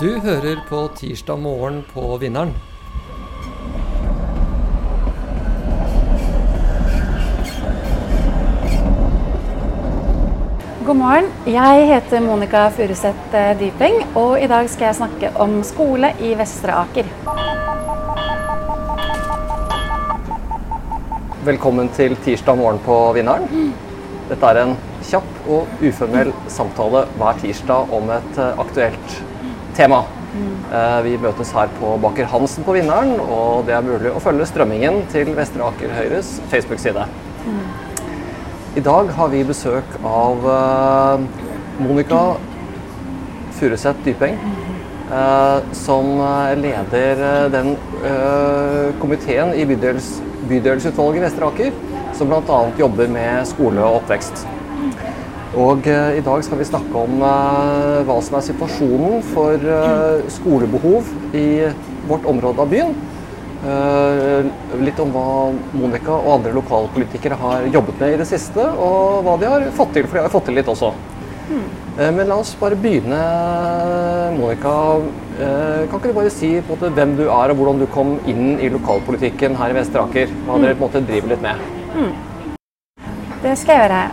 Du hører på Tirsdag morgen på Vinneren. God morgen. Jeg heter Monica Furuseth eh, Dypeng, og i dag skal jeg snakke om skole i Vestre Aker. Velkommen til Tirsdag morgen på Vinneren. Dette er en kjapp og uformell samtale hver tirsdag om et aktuelt aktuelt tema. Eh, Vi møtes her på Baker Hansen på Vinneren, og det er mulig å følge strømmingen til Vestre Aker Høyres Facebook-side. I dag har vi besøk av eh, Monica Furuseth Dypeng, eh, som leder den komiteen i bydels, bydelsutvalget i Vestre Aker, som bl.a. jobber med skole og oppvekst. Og eh, i dag skal vi snakke om eh, hva som er situasjonen for eh, skolebehov i vårt område av byen. Eh, litt om hva Monica og andre lokalpolitikere har jobbet med i det siste, og hva de har fått til, for de har fått til litt også. Eh, Men la oss bare begynne, Monica. Eh, Kan ikke du bare si på en måte, hvem du er, og hvordan du kom inn i lokalpolitikken her i Vestre Aker? Hva dere på en måte driver litt med? Det skal jeg gjøre.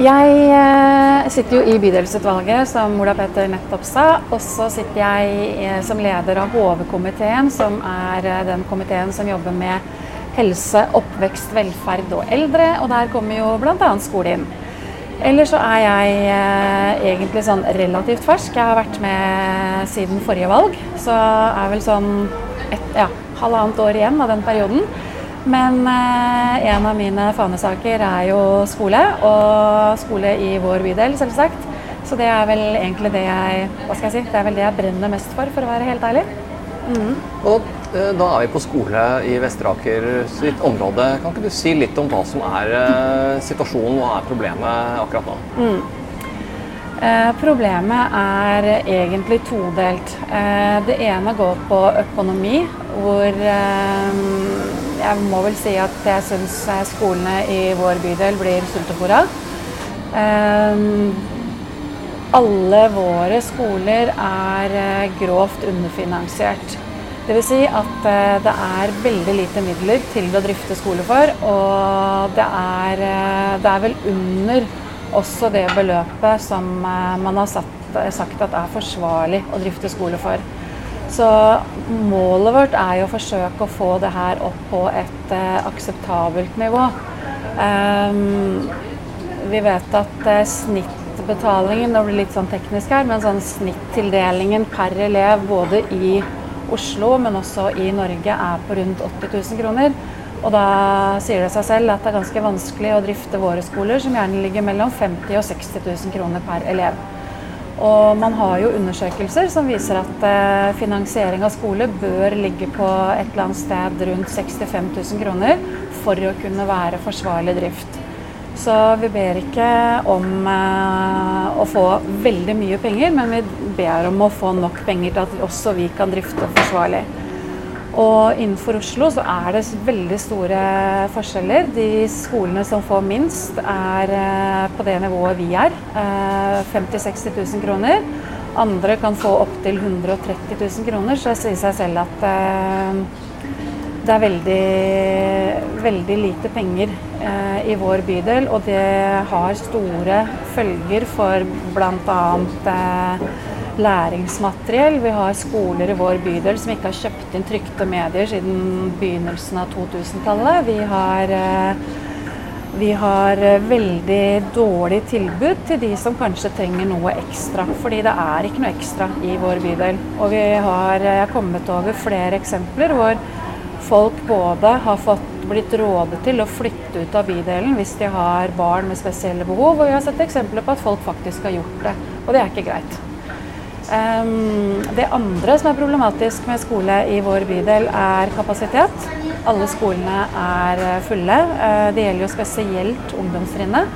Jeg eh, sitter jo i bydelsutvalget, som Ola Petter nettopp sa. Og så sitter jeg eh, som leder av HV-komiteen, som er eh, den komiteen som jobber med helse, oppvekst, velferd og eldre. Og der kommer jo bl.a. skole inn. Ellers så er jeg egentlig sånn relativt fersk. Jeg har vært med siden forrige valg. Så er vel sånn et, ja, halvannet år igjen av den perioden. Men eh, en av mine fanesaker er jo skole, og skole i vår bydel, selvsagt. Så det er vel egentlig det jeg hva skal jeg si, det er vel det jeg brenner mest for, for å være helt ærlig. Og eh, da er vi på skole i Vesteraker sitt område. Kan ikke du si litt om hva som er eh, situasjonen, hva er problemet akkurat nå? Eh, problemet er egentlig todelt. Eh, det ene går på økonomi, hvor eh, jeg må vel si at jeg syns skolene i vår bydel blir sultefòra. Alle våre skoler er grovt underfinansiert. Dvs. Si at det er veldig lite midler til å drifte skole for, og det er, det er vel under også det beløpet som eh, man har satt, sagt at er forsvarlig å drifte skole for. Så målet vårt er jo å forsøke å få det her opp på et eh, akseptabelt nivå. Um, vi vet at eh, snittbetalingen, nå blir det litt sånn teknisk her, men sånn snittildelingen per elev både i Oslo, men også i Norge er på rundt 80 000 kroner. Og da sier det seg selv at det er ganske vanskelig å drifte våre skoler, som gjerne ligger mellom 50 000 og 60 000 kroner per elev. Og man har jo undersøkelser som viser at eh, finansiering av skole bør ligge på et eller annet sted rundt 65 000 kroner for å kunne være forsvarlig drift. Så vi ber ikke om eh, å få veldig mye penger, men vi ber om å få nok penger til at også vi kan drifte forsvarlig. Og innenfor Oslo så er det veldig store forskjeller. De skolene som får minst, er eh, på det nivået vi er. eh, 50 000-60 000 kroner. Andre kan få opptil 130 000 kroner, så det sier seg selv at eh, det er veldig, veldig lite penger eh, i vår bydel, og det har store følger for bl.a. Eh, læringsmateriell. Vi har skoler i vår bydel som ikke har kjøpt inn trykte medier siden begynnelsen av 2000-tallet. Vi eh, vi har eh, veldig dårlig tilbud til de som kanskje trenger noe ekstra. Fordi det er ikke noe ekstra i vår bydel. Og vi har eh, kommet over flere eksempler hvor folk både har fått blitt rådet til å flytte ut av bydelen hvis de har barn med spesielle behov, og vi har sett eksempler på at folk faktisk har gjort det. Og det er ikke greit. Det andre som er problematisk med skole i vår bydel, er kapasitet. Alle skolene er eh, fulle. Eh, Det gjelder jo spesielt ungdomstrinnet.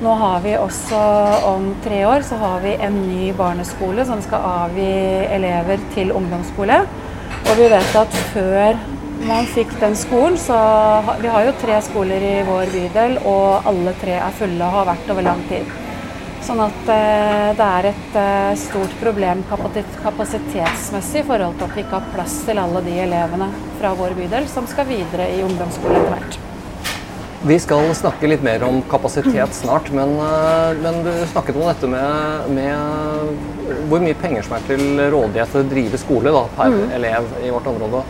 Nå har vi også om tre år så har vi en ny barneskole som skal avgi elever til ungdomsskole. Og vi vet at før man fikk den skolen, så Vi har jo tre skoler i vår bydel, og alle tre er fulle og har vært over lang tid. Sånn at eh, det er et eh, stort problem kapasitetsmessig i forhold til at vi ikke har plass til alle de elevene fra vår bydel som skal videre i ungdomsskole etter hvert. Vi skal snakke litt mer om kapasitet snart, men, eh, men du snakket om dette med, med, hvor mye penger som er til rådighet til å drive skole da, per mm. elev i vårt område.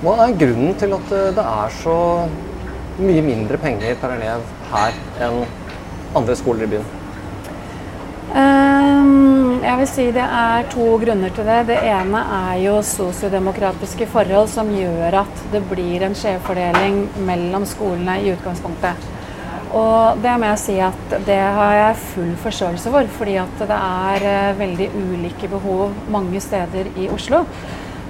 Hva er grunnen til at det er så mye mindre penger per elev her enn andre skoler i byen? Um, jeg vil si Det er to grunner til det. Det ene er jo sosiodemokratiske forhold som gjør at det blir en skjevfordeling mellom skolene i utgangspunktet. Og det må jeg si at det har jeg full forståelse for, fordi at det er eh, veldig ulike behov mange steder i Oslo.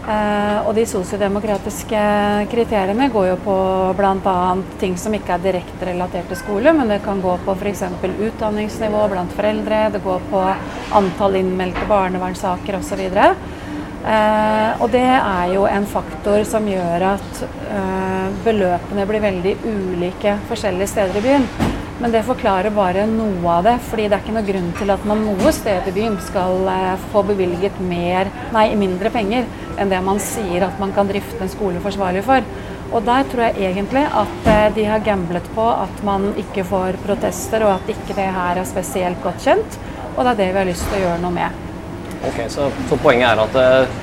Eh, og de sosiodemokratiske kriteriene går jo på bl.a. ting som ikke er direkte relatert til skole, men det kan gå på f.eks. utdanningsnivå blant foreldre, det går på antall innmeldte barnevernssaker osv. Eh, og det er jo en faktor som gjør at eh, beløpene blir veldig ulike forskjellige steder i byen. Men det forklarer bare noe av det, fordi det er ikke noe grunn til at man noe sted i byen skal eh, få bevilget mer, nei, mindre penger enn det man sier at man kan drifte en skole forsvarlig for. Og der tror jeg egentlig at eh, de har gamblet på at man ikke får protester, og at ikke det her er spesielt godt kjent. Og det er det vi har lyst til å gjøre noe med. Ok, Så, så poenget er at eh,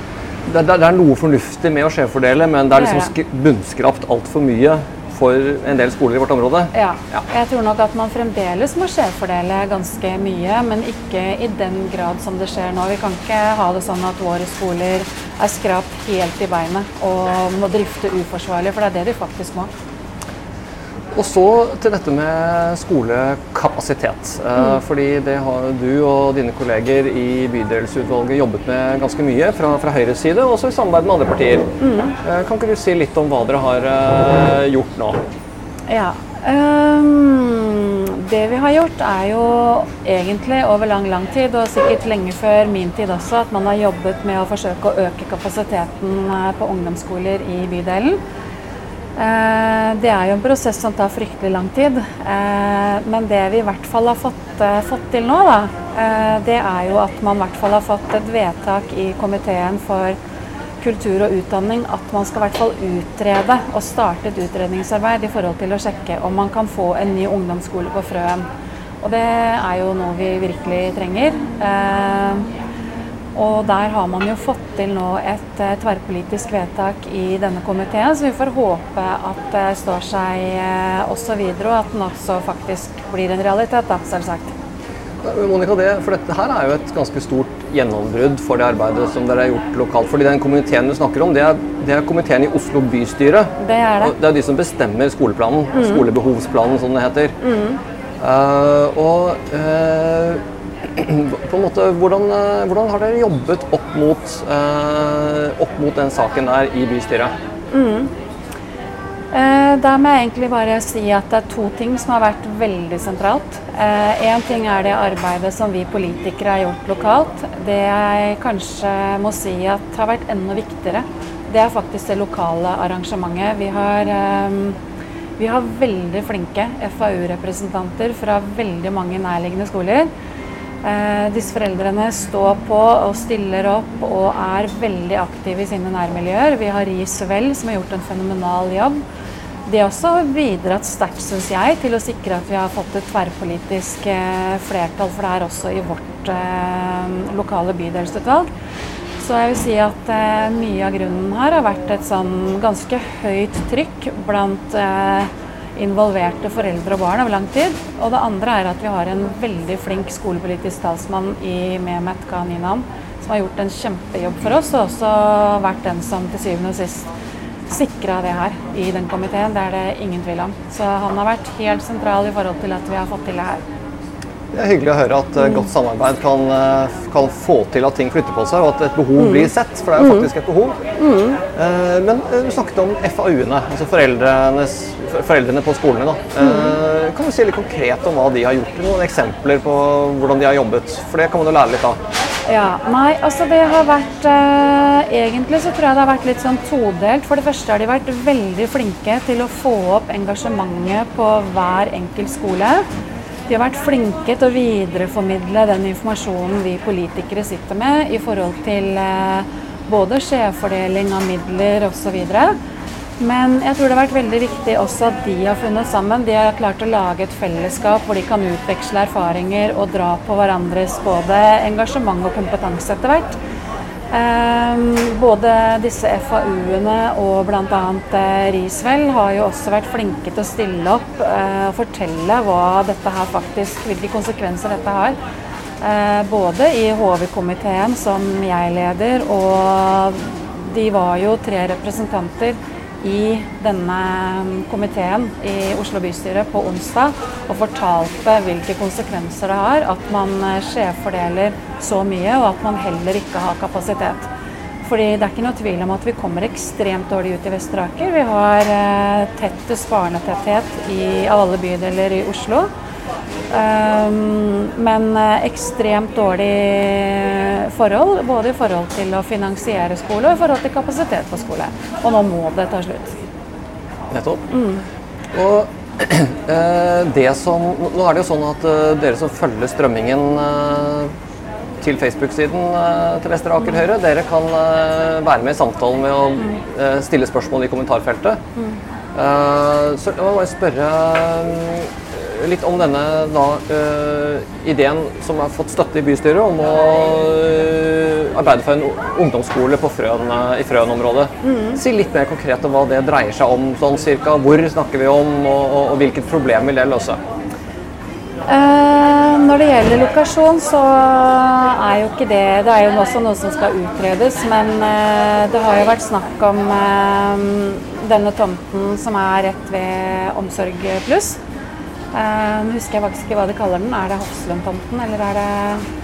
det, det, det, er noe fornuftig med å skjevfordele, men det er liksom bunnskrapt altfor mye for en del skoler i vårt område? Ja. ja. Jeg tror nok at man fremdeles må skjevfordele ganske mye, men ikke i den grad som det skjer nå. Vi kan ikke ha det sånn at våre skoler er skrapt helt i beinet og må drifte uforsvarlig, for det er det de faktisk må. Og så til dette med skolekapasitet. Eh, mm. Fordi det har du og dine kolleger i bydelsutvalget jobbet med ganske mye fra, fra Høyres side, også i samarbeid med andre partier. Mm. Eh, kan ikke du si litt om hva dere har uh, gjort nå? Ja. Um, det vi har gjort, er jo egentlig over lang, lang tid, og sikkert lenge før min tid også, at man har jobbet med å forsøke å øke kapasiteten på ungdomsskoler i bydelen. Eh, det er jo en prosess som tar fryktelig lang tid. Eh, men det vi i hvert fall har fått, eh, fått til nå, da, det er jo at man i hvert fall har fått et vedtak i komiteen for kultur og utdanning at man skal i hvert fall utrede og starte et utredningsarbeid i forhold til å sjekke om man kan få en ny ungdomsskole på Frøen. Og det er jo noe vi virkelig trenger. Og der har man jo fått til nå et uh, tverrpolitisk vedtak i denne komiteen, så vi får håpe at det står seg uh, også videre, og at den også faktisk blir en realitet, da, selvsagt. Monica, det, for dette her er jo et ganske stort gjennombrudd for det arbeidet som dere har gjort lokalt. fordi den komiteen du snakker om, det er, det er komiteen i Oslo bystyre. Det er det. Det er de som bestemmer skoleplanen. Mm. Skolebehovsplanen, som det heter. Mm. Uh, og en måte, hvordan, eh, hvordan, har dere jobbet opp mot, eh, opp mot den saken der i bystyret? Mm. Eh, da må jeg egentlig bare si at det er to ting som har vært veldig sentralt. Én eh, ting er det arbeidet som vi politikere har gjort lokalt. Det jeg kanskje må si at har vært enda viktigere, det er faktisk det lokale arrangementet. Vi har, eh, vi har veldig flinke FAU-representanter fra veldig mange nærliggende skoler. Eh, disse foreldrene står på og stiller opp og er veldig aktive i sine nærmiljøer. Vi har RIS Vel, som har gjort en fenomenal jobb. De har også bidratt sterkt, syns jeg, til å sikre at vi har fått et tverrpolitisk eh, flertall for det er også i vårt eh, lokale bydelsutvalg. Så jeg vil si at mye av grunnen her har vært et sånn ganske høyt trykk blant involverte foreldre og barn over lang tid. Og det andre er at vi har en veldig flink skolepolitisk talsmann i Mehmet Kaninan, som har gjort en kjempejobb for oss, og også vært den som til syvende og sist sikra det her i den komiteen. Det er det ingen tvil om. Så han har vært helt sentral i forhold til at vi har fått til det her. Det er hyggelig å høre at mm. godt samarbeid kan, eh, kan, få til at ting flytter på seg, og at et behov mm. blir sett. For det er jo mm. faktisk et behov. Mm. Eh, men du snakket om FAU-ene, altså foreldrene på skolene. Da. Eh, kan du si litt konkret om hva de har gjort? Noen eksempler på hvordan de har jobbet? For det kan man jo lære litt av. Ja, nei, altså det har vært eh, Egentlig så tror jeg det har vært litt sånn todelt. For det første har de vært veldig flinke til å få opp engasjementet på hver enkelt skole. De har vært flinke til å videreformidle den informasjonen vi politikere sitter med i forhold til eh, både skjevfordeling av midler osv. Men jeg tror det har vært veldig viktig også at de har funnet sammen. De har klart å lage et fellesskap hvor de kan utveksle erfaringer og dra på hverandres både engasjement og kompetanse etter hvert. Um, både disse FAU-ene og bl.a. Uh, Risvel har jo også vært flinke til å stille opp uh, og fortelle hva dette her faktisk, hvilke konsekvenser dette har. Uh, både i HV-komiteen, som jeg leder, og de var jo tre representanter i denne komiteen i Oslo bystyre på onsdag og fortalte hvilke konsekvenser det har at man eh, skjevfordeler så mye, og at man heller ikke har kapasitet. Fordi det er ikke noe tvil om at vi kommer ekstremt dårlig ut i Vestre Aker. Vi har eh, tettest barnetetthet av alle bydeler i Oslo. Um, men eh, ekstremt dårlig forhold, både i forhold til å finansiere skole og i forhold til kapasitet på skole. Og nå må det ta slutt. Nettopp. Mm. Og eh, det som Nå er det jo sånn at uh, dere som følger strømmingen til Facebook-siden til Vestre Aker Høyre, dere kan være med i samtalen med å stille spørsmål i kommentarfeltet. Mm. så jeg må bare spørre litt om denne da, uh, ideen som har fått støtte i bystyret om å uh, arbeide for en ungdomsskole på Frøen, uh, i Frøen-området. Mm. Si litt mer konkret om hva det dreier seg om. sånn cirka. Hvor snakker vi om, og, og, og hvilket problem vil det løse? når det gjelder lokasjon, så er jo ikke det Det er jo også noe som skal utredes, men det har jo vært snakk om denne tomten som er rett ved Omsorg pluss. Uh, husker jeg faktisk ikke hva de kaller den. Er det Hofslundtomten, eller er det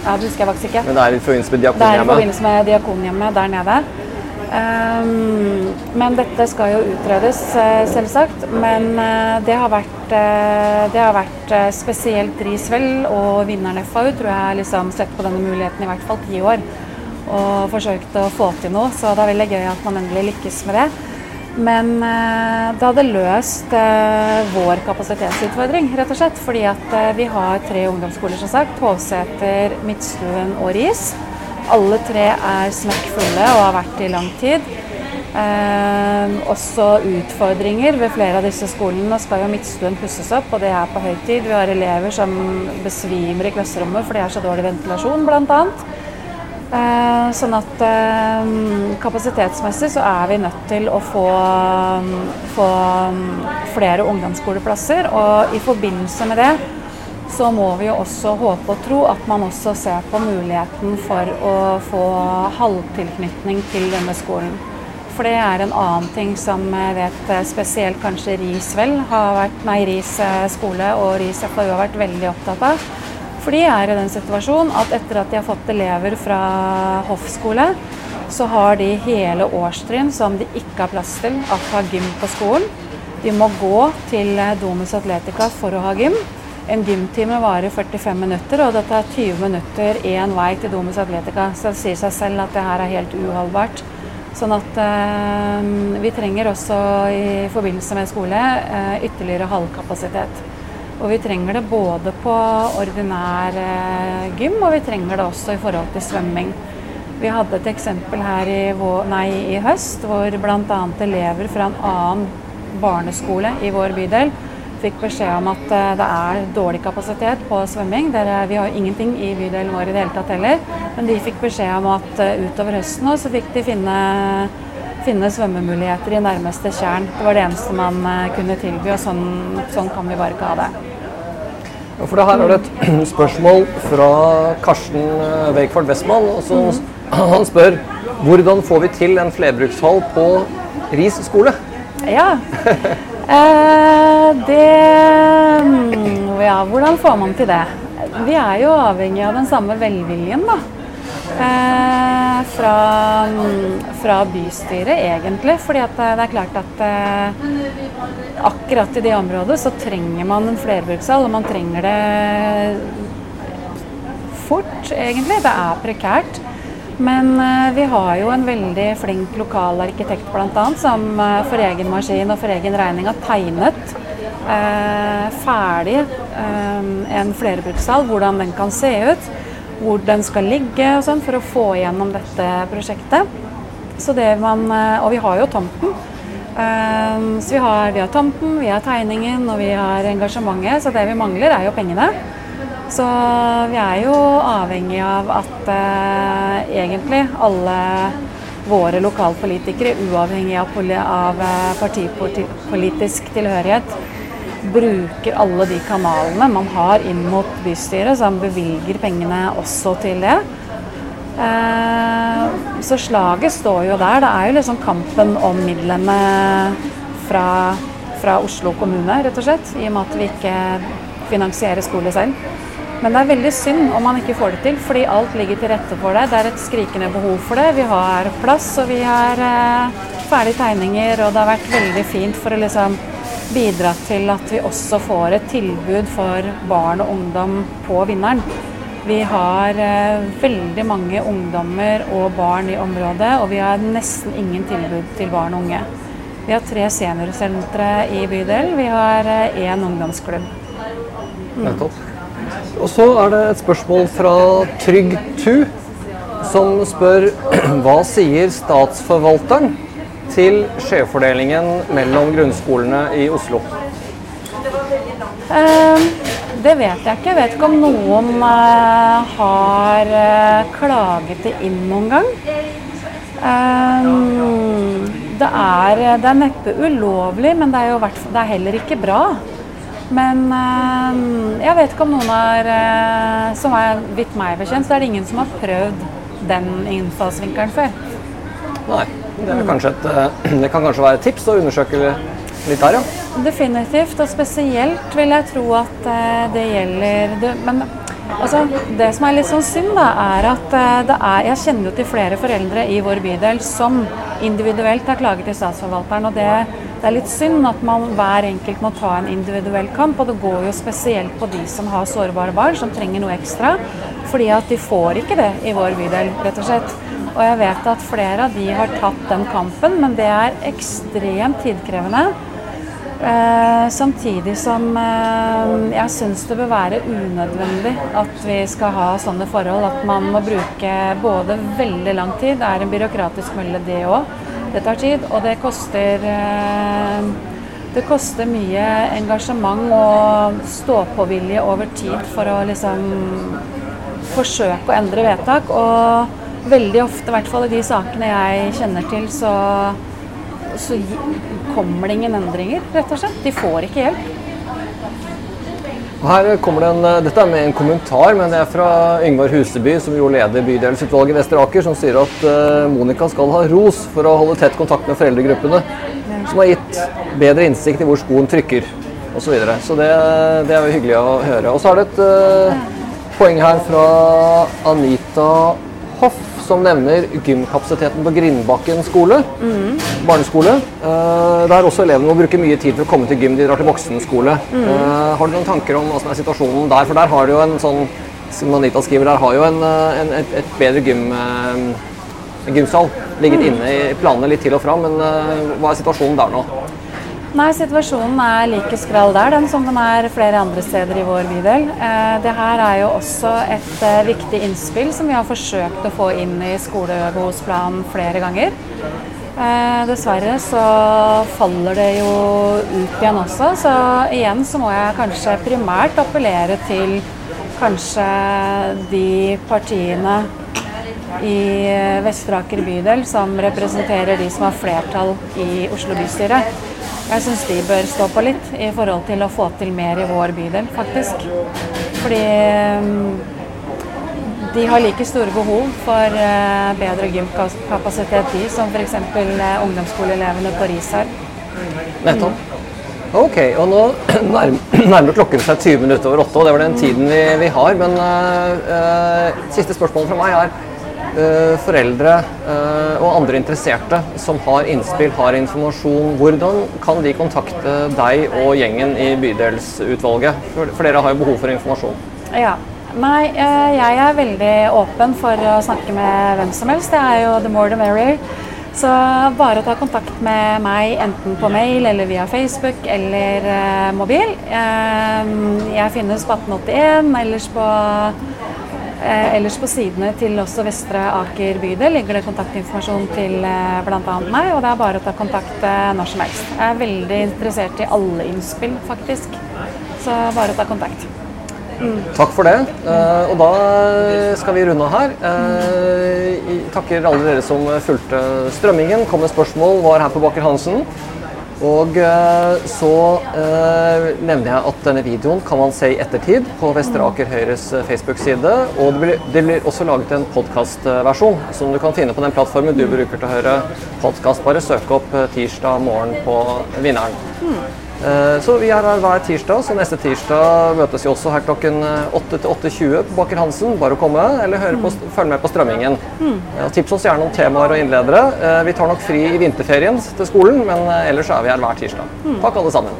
Ja, det husker jeg faktisk ikke. Men det er i forbindelse med Diakonhjemmet? Det er i forbindelse med Diakonhjemmet der nede. Um, men dette skal jo utredes, uh, selvsagt. Men det har vært, det har vært spesielt Risvel og vinneren FAU tror jeg liksom sett på denne muligheten i hvert fall ti år. Og forsøkt å få til noe. Så det er veldig gøy at man endelig lykkes med det. Men eh, det hadde løst eh, vår kapasitetsutfordring, rett og slett. Fordi at eh, vi har tre ungdomsskoler, som sagt. Hovseter, Midtstuen og Ris. Alle tre er smekkfulle og har vært i lang tid. Eh, også utfordringer ved flere av disse skolene. Nå skal jo Midtstuen pusses opp, og det er på høytid. Vi har elever som besvimer i klasserommet fordi det er så dårlig ventilasjon, blant Eh, sånn at eh, kapasitetsmessig så er vi nødt til å få, få flere ungdomsskoleplasser. Og i forbindelse med det så må vi jo også håpe og tro at man også ser på muligheten for å få halvtilknytning til denne skolen. For det er en annen ting som jeg vet eh, spesielt kanskje Risvel har vært, nei, Ris skole og Ris FAU har vært veldig opptatt av. For de er i den situasjonen at etter at de har fått elever fra hoffskole, så har de hele årstrinn som de ikke har plass til at har gym på skolen. De må gå til Domus Atletica for å ha gym. En gymtime varer 45 minutter, og det tar 20 minutter én vei til Domus Atletica. Så det sier seg selv at det her er helt uholdbart. Sånn at eh, vi trenger også i forbindelse med skole eh, ytterligere halvkapasitet. Og vi trenger det både på ordinær eh, gym, og vi trenger det også i forhold til svømming. Vi hadde et eksempel her i, nei, i høst hvor bl.a. elever fra en annen barneskole i vår bydel fikk beskjed om at eh, det er dårlig kapasitet på svømming. vi har ingenting i bydelen vår i det hele tatt heller. Men de fikk beskjed om at eh, utover høsten så fikk de finne finne svømmemuligheter i nærmeste tjern. Det var det eneste man eh, kunne tilby, og sånn, sånn kan vi bare ikke ha det. Ja, for det Her er det et spørsmål fra Karsten Wakeford Westman. Mm. Han spør hvordan får vi til en flerbrukshall på Ris skole? Ja, eh, det mm, Ja, hvordan får man til det? Vi er jo avhengig av den samme velviljen, da. Eh, fra, fra, bystyret, egentlig. Fordi det er klart at eh, akkurat i det området så trenger man en flerbrukshall, og man trenger det fort, egentlig. Det er prekært. Men eh, vi har jo en veldig flink lokal arkitekt bl.a. som eh, for egen maskin og for egen regning har tegnet eh, ferdig eh, en flerbrukshall, hvordan den kan se ut, hvor den skal ligge og sånn, for å få igjennom dette prosjektet. Det man, eh, og vi har jo tomten. Eh, så vi har, vi har tomten, vi har tegningen og vi har engasjementet. Så det vi mangler, er jo pengene. Så vi er jo avhengig av at eh, egentlig alle våre lokalpolitikere, uavhengig av, av eh, partipolitisk tilhørighet, bruker alle de kanalene man har inn mot bystyret, som bevilger pengene også til det. Eh, så slaget står jo der. Det er jo liksom kampen om midlene fra, fra Oslo kommune, rett og slett. I og med at vi ikke finansierer skole selv. Men det er veldig synd om man ikke får det til, fordi alt ligger til rette for det. Det er et skrikende behov for det. Vi har plass, og vi har eh, ferdige tegninger, og det har vært veldig fint for å liksom bidra til at vi også får et tilbud for barn og ungdom på Vinneren. Vi har eh, veldig mange ungdommer og barn i området, og vi har nesten ingen tilbud til barn og unge. Vi har tre seniorsentre i bydelen, vi har én eh, ungdomsklubb. Mm. Og så er det et spørsmål fra Trygg2, som spør hva sier statsforvalteren til skjevfordelingen mellom grunnskolene i Oslo? Uh, det vet jeg ikke. Jeg vet ikke om noen uh, har uh, klaget det inn noen gang. Ehm, det, er, det er neppe ulovlig, men det er jo det er heller ikke bra. Men jeg vet ikke om noen har Som er vidt meg bekjent, så er det ingen som har prøvd den innfallsvinkelen før. Nei. Det, et, eh, det, kan kanskje være et tips å undersøke litt der, ja? Definitivt, og spesielt vil jeg tro at eh, det gjelder det, Men altså, det som er litt sånn synd, da, er at eh, det er Jeg kjenner jo til flere foreldre i vår bydel som individuelt har klaget til statsforvalteren. og det, det er litt synd at man hver enkelt må ta en individuell kamp, og det går jo spesielt på de som har sårbare barn, som trenger noe ekstra. Fordi at de får ikke det i vår bydel, rett og slett. Og jeg vet at flere av de har tatt den kampen, men det er ekstremt tidkrevende. Eh, samtidig som eh, jeg syns det bør være unødvendig at vi skal ha sånne forhold. At man må bruke både veldig lang tid, det er en byråkratisk mølle det òg. Det tar tid, og det koster eh, det koster mye engasjement og stå-på-vilje over tid for å liksom forsøke å endre vedtak. Og veldig ofte, i hvert fall i de sakene jeg kjenner til, så, så kommer det ingen endringer, rett og slett. De får ikke hjelp. Her kommer det en, Dette er med en kommentar, men det er fra Yngvar Huseby, som jo leder bydelsutvalget i Vestre Aker, som sier at uh, Monica skal ha ros for å holde tett kontakt med foreldregruppene, som har gitt bedre innsikt i hvor skoen trykker, osv. Så, videre. så det, det, er jo hyggelig å høre. Og så er det et uh, poeng her fra Anita Hoff som nevner gymkapasiteten på Grindbakken skole. Mm. Barneskole. Uh, der også elevene må bruke mye tid for å komme til gym. De drar til voksenskole. Mm. Uh, har du noen tanker om hva som er situasjonen der? For der har du jo en sånn som Anita skriver, der har jo en, eh, en, et, et, bedre gym, gymsal ligget mm. inne i planene litt til og fra. Men hva er situasjonen der nå? Nei, Situasjonen er like skral der den som den er flere andre steder i vår bydel. Eh, det her er jo også et eh, viktig innspill som vi har forsøkt å få inn i skolebehovsplanen flere ganger. Eh, dessverre så faller det jo ut igjen også, så igjen så må jeg kanskje primært appellere til kanskje de partiene i Vestre Aker bydel som representerer de som har flertall i Oslo bystyre. Jeg syns de bør stå på litt i forhold til å få til mer i vår bydel, faktisk. Fordi mm, de har like store behov for eh, bedre gymkapasitet, de, som f.eks. Eh, ungdomsskoleelevene på Risar. Nettopp. Ok, og nå nærmer klokken seg 20 minutter over åtte, og det var den tiden vi, vi har. Men uh, siste spørsmål fra meg er foreldre eh, og andre interesserte som har innspill, har informasjon, hvordan kan de kontakte deg og gjengen i bydelsutvalget? For, dere har jo behov for informasjon. Ja. Nei, eh, jeg er veldig åpen for å snakke med hvem som helst. Det er jo the more the merrier. Så bare ta kontakt med meg enten på mail eller via Facebook eller eh, mobil. Eh, jeg finnes på 1881, ellers på, eh, ellers på sidene til også Vestre Aker bydel ligger det kontaktinformasjon til eh, bl.a. meg, og det er bare å ta kontakt eh, når som helst. Jeg er veldig interessert i alle innspill, faktisk. Så bare å ta kontakt. Takk for det. Eh, og da skal vi runde her. Eh, takker alle dere som fulgte strømmingen. Kom med spørsmål, var her på Baker Hansen. Og eh, så eh, nevner jeg at denne videoen kan man se i ettertid på Vestre Aker Høyres eh, Facebook-side. Og det blir, det blir også laget en podkastversjon som du kan finne på den plattformen du bruker til å høre podkast. Bare søk opp tirsdag morgen på Vinneren. Eh, Så vi er her hver tirsdag, så neste tirsdag møtes vi også her klokken eh, 8 til 8.20 på Baker Hansen. Bare å komme, eller høre på, følg med på strømmingen. Eh, Og tips oss gjerne om temaer og innledere. Eh, Vi tar nok fri i vinterferien til skolen, men eh, ellers er vi her hver tirsdag. Takk alle sammen.